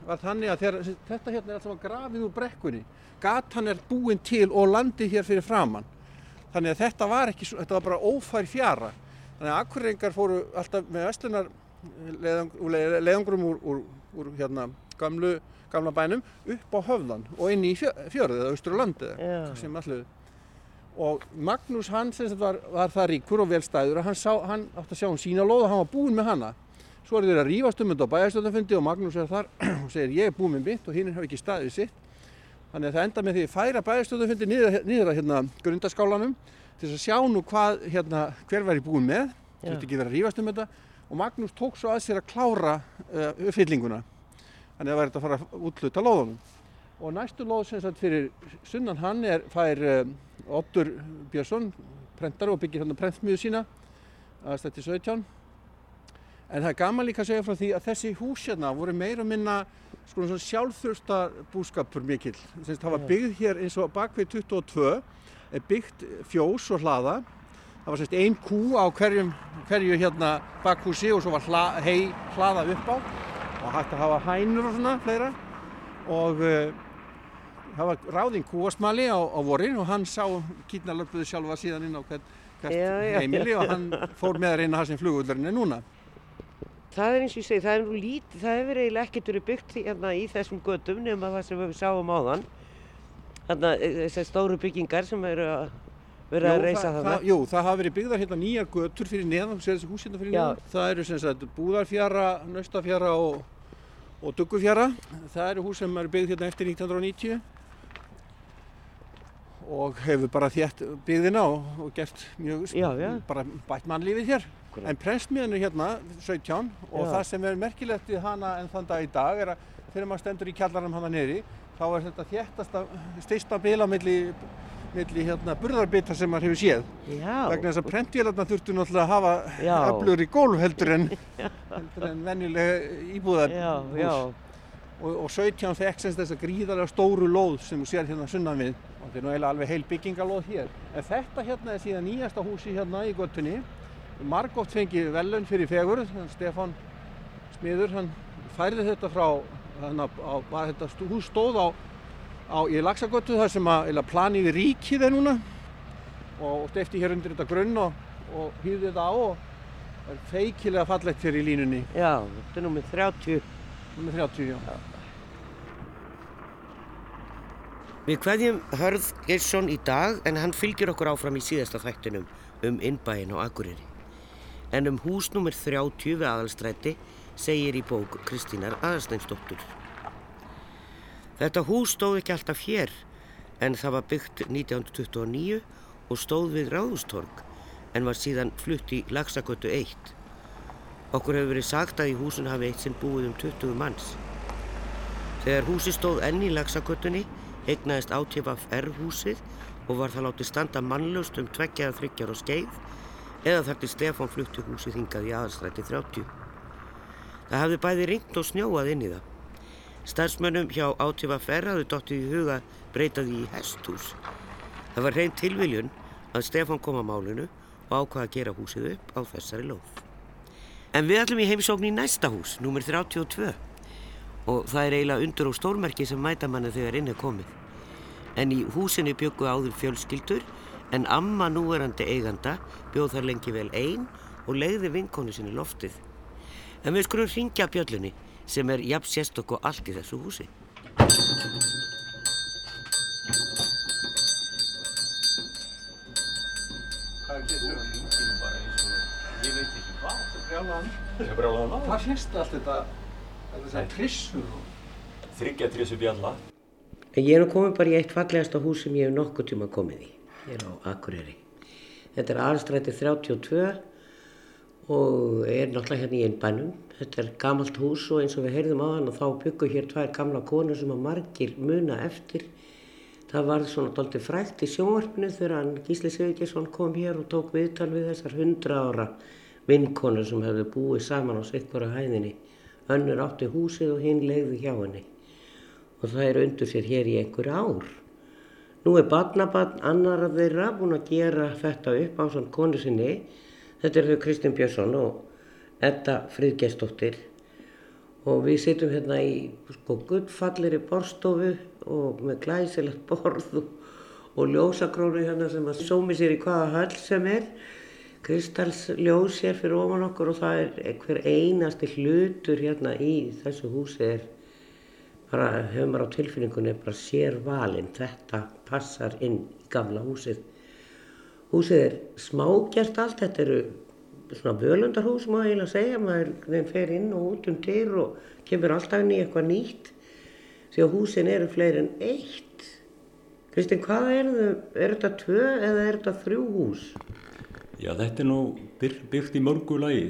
var þannig að þegar, þetta hérna er alltaf grafið úr brekkunni. Gatan er búin til og landið hér fyrir framann. Þannig að þetta var ekki, þetta var bara ófær fjara. Þannig að akkurrengar fóru alltaf með vestlunar leiðang, leið, leiðangrum úr, úr, úr hérna, gamlu, gamla bænum upp á höfðan og inn í fjö- fjörðið eða austur á landið Já. sem allir. Og Magnús hann var, var það ríkur og velstæður að hann, sá, hann átti að sjá um sína lóð og hann var búinn með hana. Svo er þeir að rífast um þetta á bæjarstjórnafundi og Magnús er þar *clears throat* og segir ég er búinn með mitt og hinn hafa ekki staðið sitt. Þannig að það enda með því að færa bæjarstjórnafundi niður, niður að hérna, grundaskálanum til að sjá nú hvað, hérna, hver væri búinn með. Já. Þurfti ekki verið að rífast um þetta og Magnús tók svo að sér að klára uh, uppfyllinguna. Þannig að það væri þetta að fara að útluta lóðunum. Og næstu lóð sem sagt fyrir sunnan hann er fær um, Oddur Björnsson, prentari og byggir hann prentmiðu sína aðstætti 17. En það er gaman líka að segja frá því að þessi hús hérna voru meira og minna sko svona sjálfþursta búskapur mikill. Það var byggð hér eins og bakvið 22 er byggt fjós og hlaða. Það var sérst ein kú á hverjum, hverju hérna bakhúsi og svo var hla, hei hlaða upp á og hægt að hafa hænur og svona fleira og uh, það var ráðinn kúasmali á, á vorin og hann sá kýtnalöfluðu sjálfa síðan inn á hvert, hvert Já, já, heimili já. og hann fór með að reyna það sem flugullarinn er núna. Það er eins og ég segi, það er nú lítið, það hefur eiginlega ekkert verið byggt hérna í þessum götum nema það sem við sáum. Þarna eh, þessar stóru byggingar sem eru að vera að reysa þarna. það, jú, það hafa verið byggðar hérna nýjar götur fyrir neðan, sér þessi hús hérna fyrir neðan. Það eru sem sagt búðarfjara, naustafjara og, og duggufjara. Það eru hús sem eru byggð hérna eftir 1990 og hefur bara þétt byggðina og, og gert mjög, Já, já. bara bætt mannlífið hér. Akkúrat. En prestmiðan er hérna 17 og Já. það sem er merkilegt við hana enn þann dag í dag er að þegar maður stendur í kjallarum hana niðri þá er þetta þéttasta, styrsta bila milli, milli hérna burðarbita sem maður hefur séð. Já, vegna þess að prentvélarna þurftu náttúrulega að hafa Já. öflugur í gólf heldur en, *laughs* heldur en venjulega íbúðar já, já, Og, og 17 fekk semst þessa gríðarlega stóru lóð sem þú sér hérna sunnan við. Og þetta er nú eiginlega alveg heil byggingalóð hér. En þetta hérna er síðan nýjasta húsi hérna í göttunni margótt fengið velun fyrir fegur þannig Stefán Smiður hann færði þetta frá þannig að þetta stú- hús stóð á, á í Laxagötu þar sem að eiginlega planið við ríkið er núna og stefti hér undir þetta grunn og, og hýði þetta á og er feikilega fallegt hér í línunni já, þetta er númið 30. nummer 30 já. Við kveðjum Hörð Geirsson í dag en hann fylgir okkur áfram í síðasta þættinum um innbæin og Akureyri. En um hús nummer 30 við aðalstræti segir í bók Kristínar Aðarsteinsdóttur. Þetta hús stóð ekki alltaf hér en það var byggt 1929 og stóð við Ráðustorg en var síðan flutt í Laxagötu 1. Okkur hefur verið sagt að í húsun hafi eitt sinn búið um 20 manns. Þegar húsi stóð enn í Laxagötunni eignaðist ATVR húsið og var það látið standa mannlaust um tveggjaða þryggjar og skeið eða þar til Stefán flutti húsið hingað í aðalstræti 30. Það hafði bæði ringt og snjóað inn í það. Starfsmönnum hjá ATVR hafði dottið í huga að breyta því í hesthús. Það var reynd tilviljun að Stefán kom að málinu og ákvaða að gera húsið upp á þessari lóð. En við ætlum í heimsókn í næsta hús, númer 32 og það er eiginlega undur og stórmerki sem mæta manni þegar inn er komið. En í húsinu byggu áður fjölskyldur en amma núverandi eiganda bjóð þar lengi vel ein og leiði vinkonu sinni loftið. En við skulum ringja bjöllunni sem er jafn sérstokk og allt í þessu húsi. Hvað getur það? Hringinu bara eins og ég veit ekki hvað. Brjálan. Ég er brjálaður maður. Hvað fyrst allt þetta, þessar trissur? Þryggja trísu bjalla. En ég er nú komin bara í eitt fallegasta hús sem ég hef nokkuð tíma komið í, hér á Akureyri. Þetta er aðstræti 32 og er náttúrulega hérna í innbænum. Þetta er gamalt hús og eins og við heyrðum á hann og þá byggu hér tvær gamla konur sem að margir muna eftir. Það var svona doldið frækt í sjónvarpinu þegar hann Gísli Sigurgesson kom hér og tók viðtal við þessar hundra ára vinkonur sem hefðu búið saman á sikkura hæðinni. Önnur átti húsið og hinn legði hjá henni og það er undur sér hér í einhver ár. Nú er barnabarn annar af þeirra búin að gera þetta upp á svona konu sinni. Þetta er þau Kristinn Björnsson og Edda Friðgestóttir og við sitjum hérna í sko gullfallir í borstofu og með glæsilegt borð og, og ljósakrónu hérna sem að sómi sér í hvaða höll sem er. kristalsljós hér fyrir ofan okkur og það er hver einasti hlutur hérna í þessu húsi er bara, hefur maður á tilfinningunni bara sér valinn, þetta passar inn í gamla húsið. Húsið er smágjert allt, þetta eru svona völundarhús má ég eiginlega segja, maður fer inn og út um dyr og kemur alltaf inn í eitthvað nýtt því að húsin eru fleiri en eitt. Kristinn, hvað er þau? Er þetta tvö eða er þetta þrjú hús? Já, þetta er nú byggt í mörgu lagi.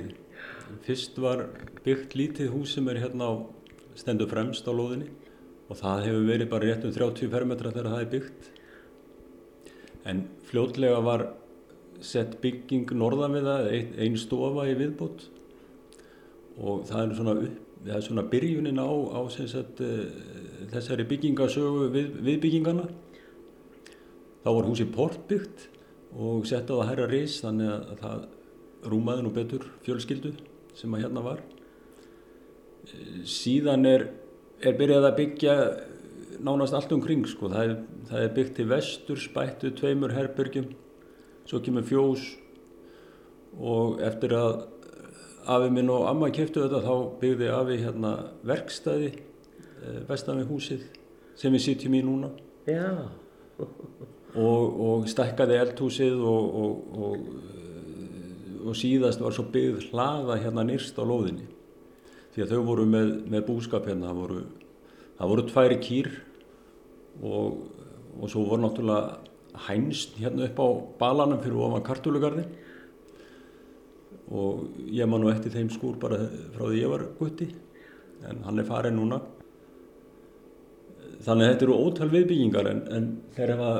Fyrst var byggt lítið hús sem er hérna á stendur fremst á lóðinni og það hefur verið bara rétt um 30 fermetra þegar það er byggt. En fljótlega var sett bygging norðan við það, ein, ein stofa í viðbót og það er svona, það er svona byrjunin á, á sagt, uh, þessari byggingasögu við, við byggingana. Þá var húsið portbyggt og sett á það herra ris þannig að það rúmaði nú betur fjölskyldu sem að hérna var. Eh, Síðan er, er byrjað að byggja nánast allt umkring sko. Það er, það er byggt til vestur, spættu, tveimur herbergjum, svo kemur fjós og eftir að afi minn og amma keftu þetta þá byggði afi hérna verkstæði eh, vestan við húsið sem við sitjum í núna. Já, og, og stækkaði eldhúsið og, og, og, og síðast var svo byggð hlaða hérna nýrst á lóðinni. Því að þau voru með, með búskap hérna það voru, það voru tværi kýr og, og svo voru náttúrulega hænst hérna upp á balanum fyrir ofan kartulugarðin og ég man nú eftir þeim skúr bara frá því ég var gutti en hann er farin núna. Þannig að þetta eru ótal viðbyggingar en, en þeir hafa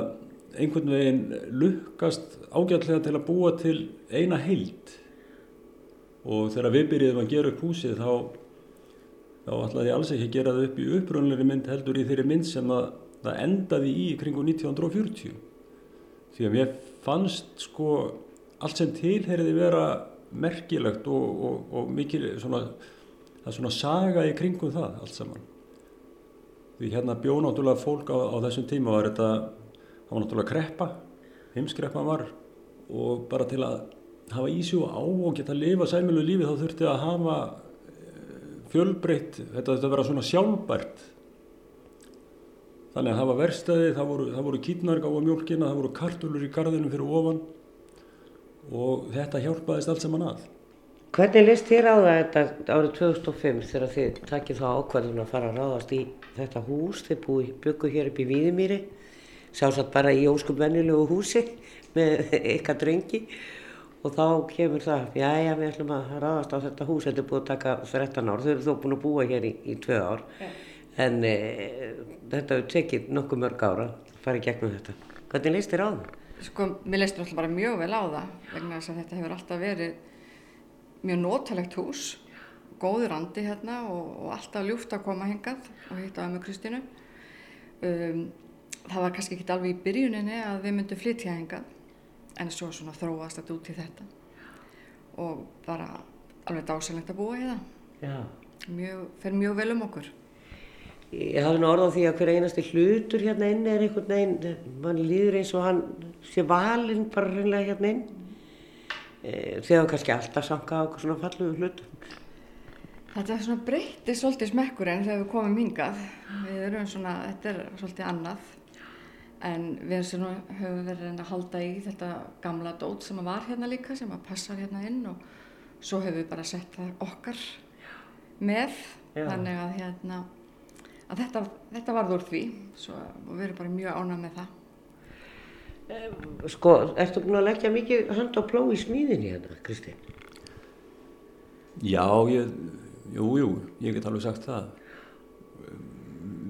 einhvern veginn lukkast ágætlega til að búa til eina heild. Og þegar við byrjuðum að gera upp húsið þá þá ætlaði ég alls ekki að gera það upp í upprunlega mynd heldur í þeirri mynd sem að það endaði í kringu 1940 því að mér fannst sko allt sem tilheriði vera merkilegt og, og, og mikil svona, það er svona saga í kringum það allt saman. Því hérna bjó náttúrulega fólk á, á þessum tíma var þetta, það var náttúrulega kreppa heimskreppa var og bara til að hafa í sig og á og geta að lifa sæmilu lífi þá þurfti að hafa fjölbreytt, þetta þetta vera svona sjálfbært. Þannig að það var verstaði, það voru, voru kýtnarga á mjólkina, það voru kartulur í garðinu fyrir ofan og þetta hjálpaðist allt saman að. Hvernig leist þér á þetta árið 2005 þegar þið takkið þá ákvarðun að fara að ráðast í þetta hús, þið búi, byggu hér upp í Víðimýri, sjálfsagt bara í óskum vennilegu húsi með ykkar drengi og þá kemur það, já já við ætlum að ráðast á þetta hús, þetta er búið að taka 13 ár, þau eru þó búin að búa hér í, í 2 ár, en e, þetta hefur tekið nokkuð mörg ára að fara í gegnum þetta. Hvernig leist þér á það? Sko, mér leist náttúrulega bara mjög vel á það vegna þess að þetta hefur alltaf verið mjög notalegt hús, góður andi hérna og, og alltaf ljúft að koma hingað og hitta að með Kristínu. Um, það var kannski ekki alveg í byrjuninni að við myndum flytja hingað en svo svona þróast þetta út í þetta og bara alveg dásalegt að búa hérna. Já. Mjög, fer mjög vel um okkur. Ég hafði nú orð á því að hver einasti hlutur hérna inni er einhvern veginn, mann líður eins og hann sé valinn bara hreinlega hérna inn. E, þið hafa kannski alltaf sankað á okkur svona falluðu hlutum. Þetta er svona breytti svolítið smekkur en þegar við komum hingað. Við erum svona, þetta er svolítið annað. En við erum svona, höfum verið að að halda í þetta gamla dót sem að var hérna líka, sem að passar hérna inn og svo höfum við bara sett það okkar með. Já. Þannig að hérna, að þetta, þetta varð úr því svo, og við erum bara mjög ánað með það. Sko, ertu búin að leggja mikið hönd á pló í smíðinni hérna, Kristín? Já, ég, jú, jú, ég get alveg sagt það.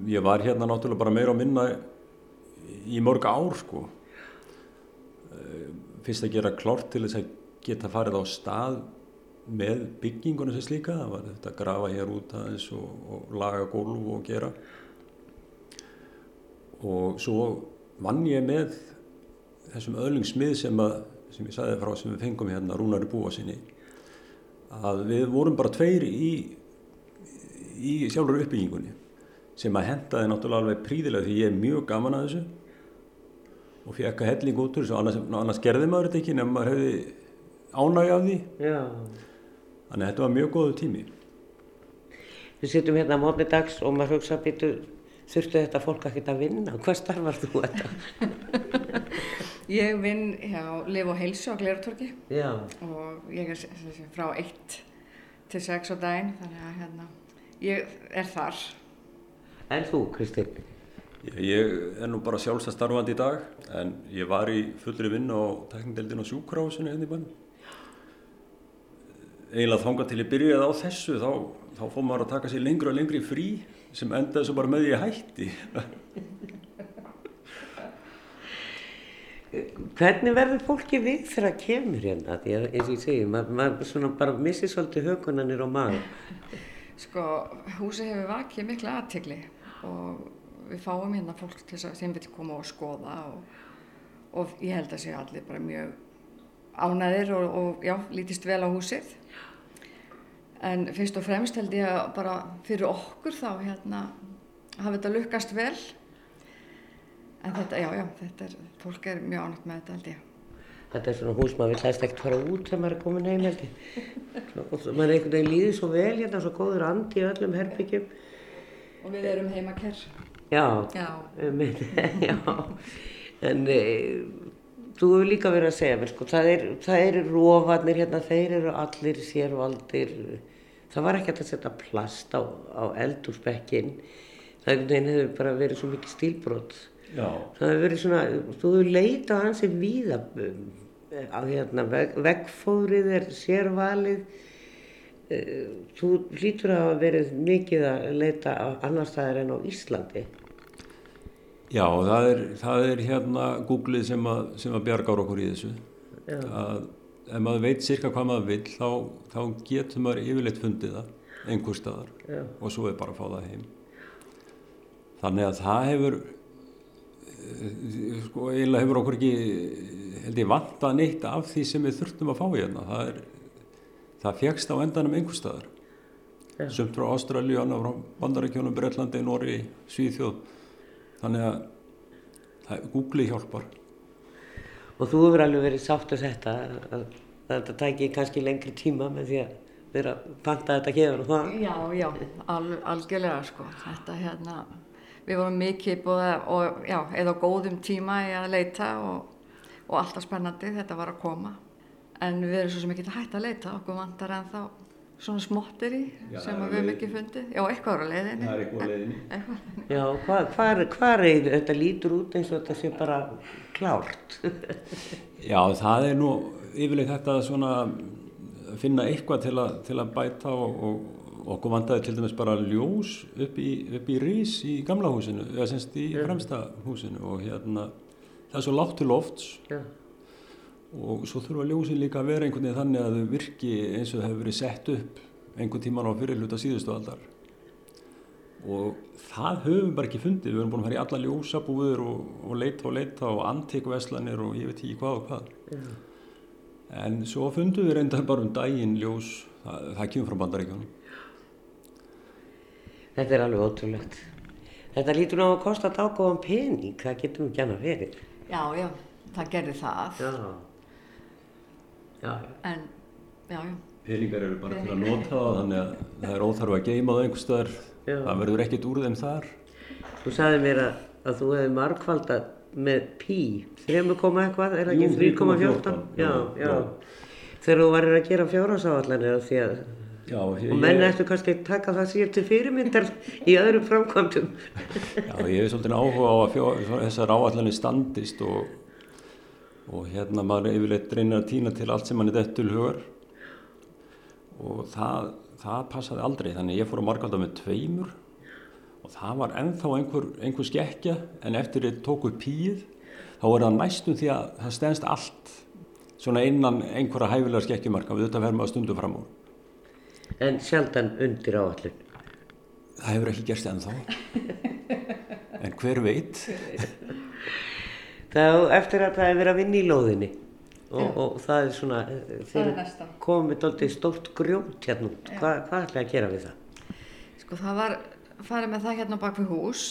Ég var hérna náttúrulega bara meira og minna í mörg ár, sko. Fyrst að gera klárt til þess að geta farið á stað með byggingunum sem slíka. Það var þetta að grafa hér út aðeins og, og laga gólf og gera. Og svo vann ég með þessum öðlingsmið sem, að, sem ég sagði frá sem við fengum hérna Rúnari Búa sinni að við vorum bara tveir í, í sjálfur uppbyggingunni sem að hentaði náttúrulega alveg príðilega því ég er mjög gaman að þessu og fekk að helling út úr þessu annars, annars gerði maður þetta ekki nefnum maður hefði ánægja af því. Já. Þannig að þetta var mjög góðu tími. Við sittum hérna á mótni dags og maður hugsa býtu þurftu þetta fólk ekkert að vinna. Hvað starfar þú þetta? *laughs* Ég vinn hjá Liv og Heilsu á Glerutorki Já. og ég er frá 1 til 6 á daginn þannig að hérna, ég er þar. En þú, Kristinn? Ég- Ég er nú bara sjálfstæð starfandi í dag en ég var í fullri vinnu á teknindeldin á sjúkrahúsinu hérna í bænum. Eiginlega þangað til ég byrjaði á þessu þá, þá fór maður að taka sér lengri og lengri frí sem endaði svo bara með ég hætti. Hvernig verður fólki við þegar það kemur hérna? Því að eins og ég segi, maður, maður svona bara missir svolítið hökunanir á maður. Sko, húsið hefur vakið mikla aðtegli og við fáum hérna fólk að þeim vil koma og skoða og, og ég held að séu allir bara mjög ánæðir og, og já, lítist vel á húsið. En fyrst og fremst held ég að bara fyrir okkur þá hérna hafi þetta lukkast vel. En þetta, já, já, þetta er, fólk er mjög ánægt með þetta held ég. Þetta er svona hús, maður vil helst ekkert fara út þegar maður er komin heim held ég. Og maður er einhvern veginn líður svo vel hérna, svo góður andi í öllum herbyggjum. Og við erum heimakerr. Já, Já. um, *laughs* já. En e, þú hefur líka verið að segja mér, sko, það er, eru rofarnir hérna, þeir eru allir sérvaldir. Það var ekki að setja plast á, á eldúsbekkin. Það hefur bara verið svo mikið stílbrot. Já. Það hefur verið svona, þú hefur leitað hansi víða um, á hérna, veg, vegfórið er sérvalið. Eh, Þú hlýtur að hafa verið mikið að leita annar staðar en á Íslandi. Já, það er, það er hérna Googlið sem að, sem að bjargar okkur í þessu. Ef maður veit cirka hvað maður vill þá, þá getur maður yfirleitt fundið það einhver staðar Já. og svo er bara að fá það heim. Þannig að það hefur, eh, sko eiginlega hefur okkur ekki, held ég, vantað neitt af því sem við þurftum að fá hérna. Það, er, það fegst á endanum einhver staðar. Já. Sumt frá Ástralju, annað frá Bandaríkjónum, Bretlandi, Nóri, Svíþjóð. Þannig að það, Google hjálpar. Og þú hefur alveg verið sátt að þetta, að, þetta tæki kannski lengri tíma með því að vera að panta þetta hér og það. Já, já, al, algjörlega sko. Þetta hérna, við vorum mikið búið að, og já, eða góðum tíma í að leita og, og alltaf spennandi þetta var að koma. En við erum svo sem ekki að hætta að leita, okkur vantar en þá svona smottir í Já, sem við leið- ekki fundið. Já, eitthvað á leiðinni. eitthvað á leiðinni. *laughs* Eitthvað. Já, hvað, hvað, hvað er þetta lítur út eins og þetta sé bara klárt? *laughs* Já, það er nú yfirleitt þetta svona að finna eitthvað til að, til að bæta og, og okkur vandaði til dæmis bara ljós upp í, upp í rís í gamla húsinu, eða semst í fremsta húsinu og hérna það er svo látt til lofts Já. Og svo þurfa ljósin líka að vera einhvern veginn þannig að þau virki eins og þau hefur verið sett upp einhvern tíman á fyrirluta síðustu aldar og það höfum við bara ekki fundið, við erum búin að fara í alla ljósabúður og, og leita og leita og antikveslanir og ég veit ekki hvað og hvað en svo fundum við reyndar bara um daginn ljós, það, það kemur frá bandaríkjónum Þetta er alveg ótrúlegt. Þetta lítur ná að kosta dágóðan pening, það getur nú ekki annað verið. Já, já, það gerði það. Já. Já, En, já, já. peningar eru bara til að nota það þannig að það er óþarf að geima það einhver staðar það verður ekkert úr þeim þar Þú sagði mér að, að þú hefði margfaldað með pí, 3, koma eitthvað, er það ekki 3,14? 3,14, Já, já, já. Þegar þú varir að gera fjárhásáallanir af því að, Já, ég, og menn ættu kannski að taka það sér til fyrirmyndar í öðrum framkvæmdum. Já, ég hef svolítið áhuga á að fjó, þessar áallanir standist og, og hérna maður yfirleitt reynir að týna til allt sem mann er dettul hugar. Og það, það passaði aldrei. Þannig ég fór að markalda með tveimur. Og það var ennþá einhver, einhver skekkja. En eftir ég tók upp píið þá er það næstum því að það stendst allt svona innan einhverja hæfilega skekkjumarka. Við þetta verðum að stundum fram úr. En sjaldan undir áallun. Það hefur ekki gerst ennþá. En hver veit *laughs* Það er eftir að það er verið að vinna í lóðinni og, og það er svona, eh, þeir komið doldið stórt grjót hérna út. Hva, hvað ætlaði að gera við það? Sko það var farið með það hérna bak við hús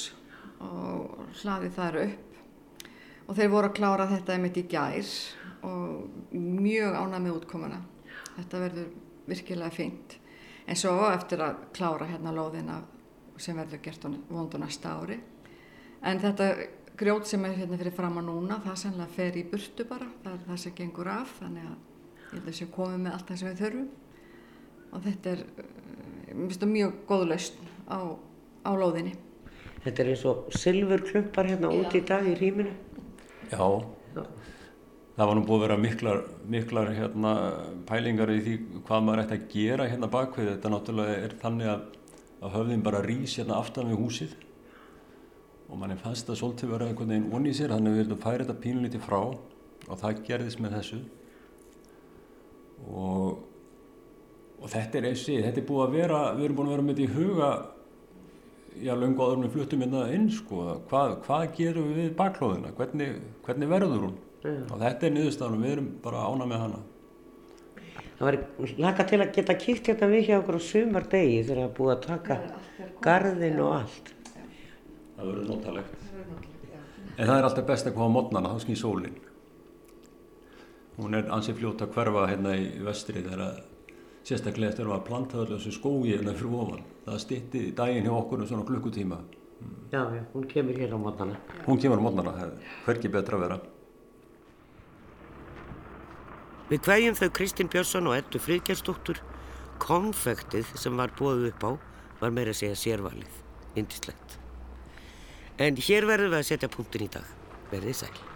og hlaðið þar upp og þeir voru að klára þetta einmitt í gær og mjög ánað með útkomuna. Þetta verður virkilega fínt. En svo eftir að klára hérna lóðina sem verður gert vondu næsta ári. En þetta grjót sem er hérna fyrir fram að núna, það sennilega fer í burtu bara, það er það sem gengur af, þannig að ég held að það sé komið með allt það sem við þurfum. Og þetta er, eh, það mjög góð lausn á, á lóðinni. Þetta er eins og silfurklumpar hérna út í dag í rýminu. Já, það var nú búið að vera miklar, miklar hérna, pælingar í því hvað maður ætti að gera hérna bakvið. Þetta náttúrulega er þannig að, að höfðin bara rís hérna aftan við húsið og mann er fannst að svolítið vera einhvern veginn onni í sér þannig að við viljum færa þetta pínlítið frá og það gerðist með þessu. Og, og þetta er eins og þetta er búið að vera, við erum búin að vera með þetta í huga já, löngu áður með fluttum hérna inn sko, hvað, hvað gerum við við baklóðina, hvernig, hvernig verður hún? Já. og þetta er niðurstaðan og við erum bara ána með hana. Það var laka til að geta kíkt hérna við hjá okkur á sumardegi þegar það búið að taka garðin og allt. Það verður notalegt en það er alltaf best að koma á modnana, þá skýr sólinn hún er ansið fljótt að hverfa hérna í vestri þegar að sérstaklega eftir að planta allir þessu skói hérna fyrir ofan það stitti daginn hjá okkur um svona klukkutíma Já, já, hún kemur hér á mótana. hún kemur á modnana, er hverki betra að vera Við kveðjum þau Kristinn Björnsson og Eddu Friðgjarsdóttur. Konfektið sem var búið upp á var meira að segja sérvalið. Indislegt. En hér verðum við að setja punktin í dag. Verðið sæl.